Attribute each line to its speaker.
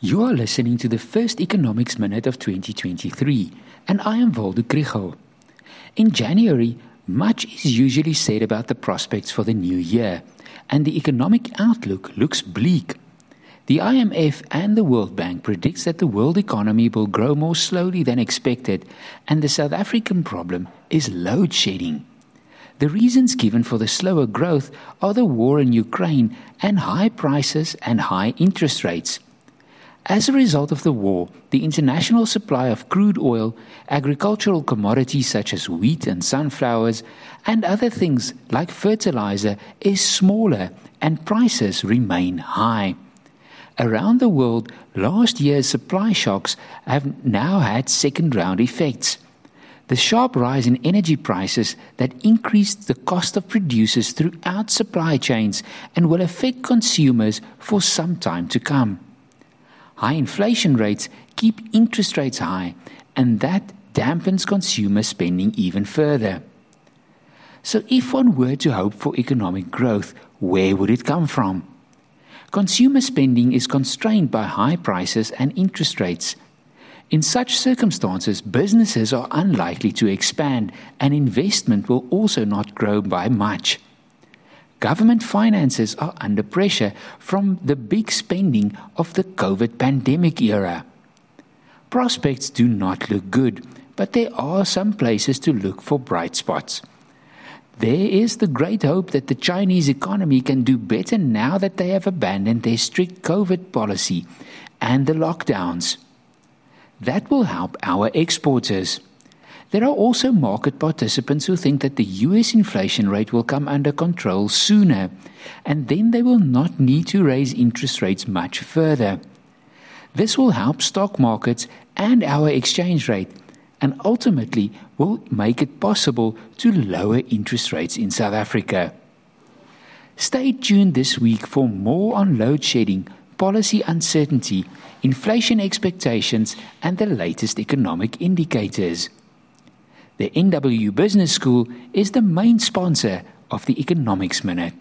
Speaker 1: You are listening to the first Economics Minute of 2023, and I am Waldo Krugell. In January, much is usually said about the prospects for the new year, and the economic outlook looks bleak. The IMF and the World Bank predicts that the world economy will grow more slowly than expected, and the South African problem is load shedding. The reasons given for the slower growth are the war in Ukraine and high prices and high interest rates. As a result of the war, the international supply of crude oil, agricultural commodities such as wheat and sunflowers, and other things like fertilizer is smaller and prices remain high. Around the world, last year's supply shocks have now had second round effects. The sharp rise in energy prices that increased the cost of producers throughout supply chains and will affect consumers for some time to come. High inflation rates keep interest rates high, and that dampens consumer spending even further. So, if one were to hope for economic growth, where would it come from? Consumer spending is constrained by high prices and interest rates. In such circumstances, businesses are unlikely to expand, and investment will also not grow by much. Government finances are under pressure from the big spending of the COVID pandemic era. Prospects do not look good, but there are some places to look for bright spots. There is the great hope that the Chinese economy can do better now that they have abandoned their strict COVID policy and the lockdowns. That will help our exporters. There are also market participants who think that the US inflation rate will come under control sooner, and then they will not need to raise interest rates much further. This will help stock markets and our exchange rate, and ultimately will make it possible to lower interest rates in South Africa. Stay tuned this week for more on load shedding, policy uncertainty, inflation expectations, and the latest economic indicators. The NW Business School is the main sponsor of the Economics Minute.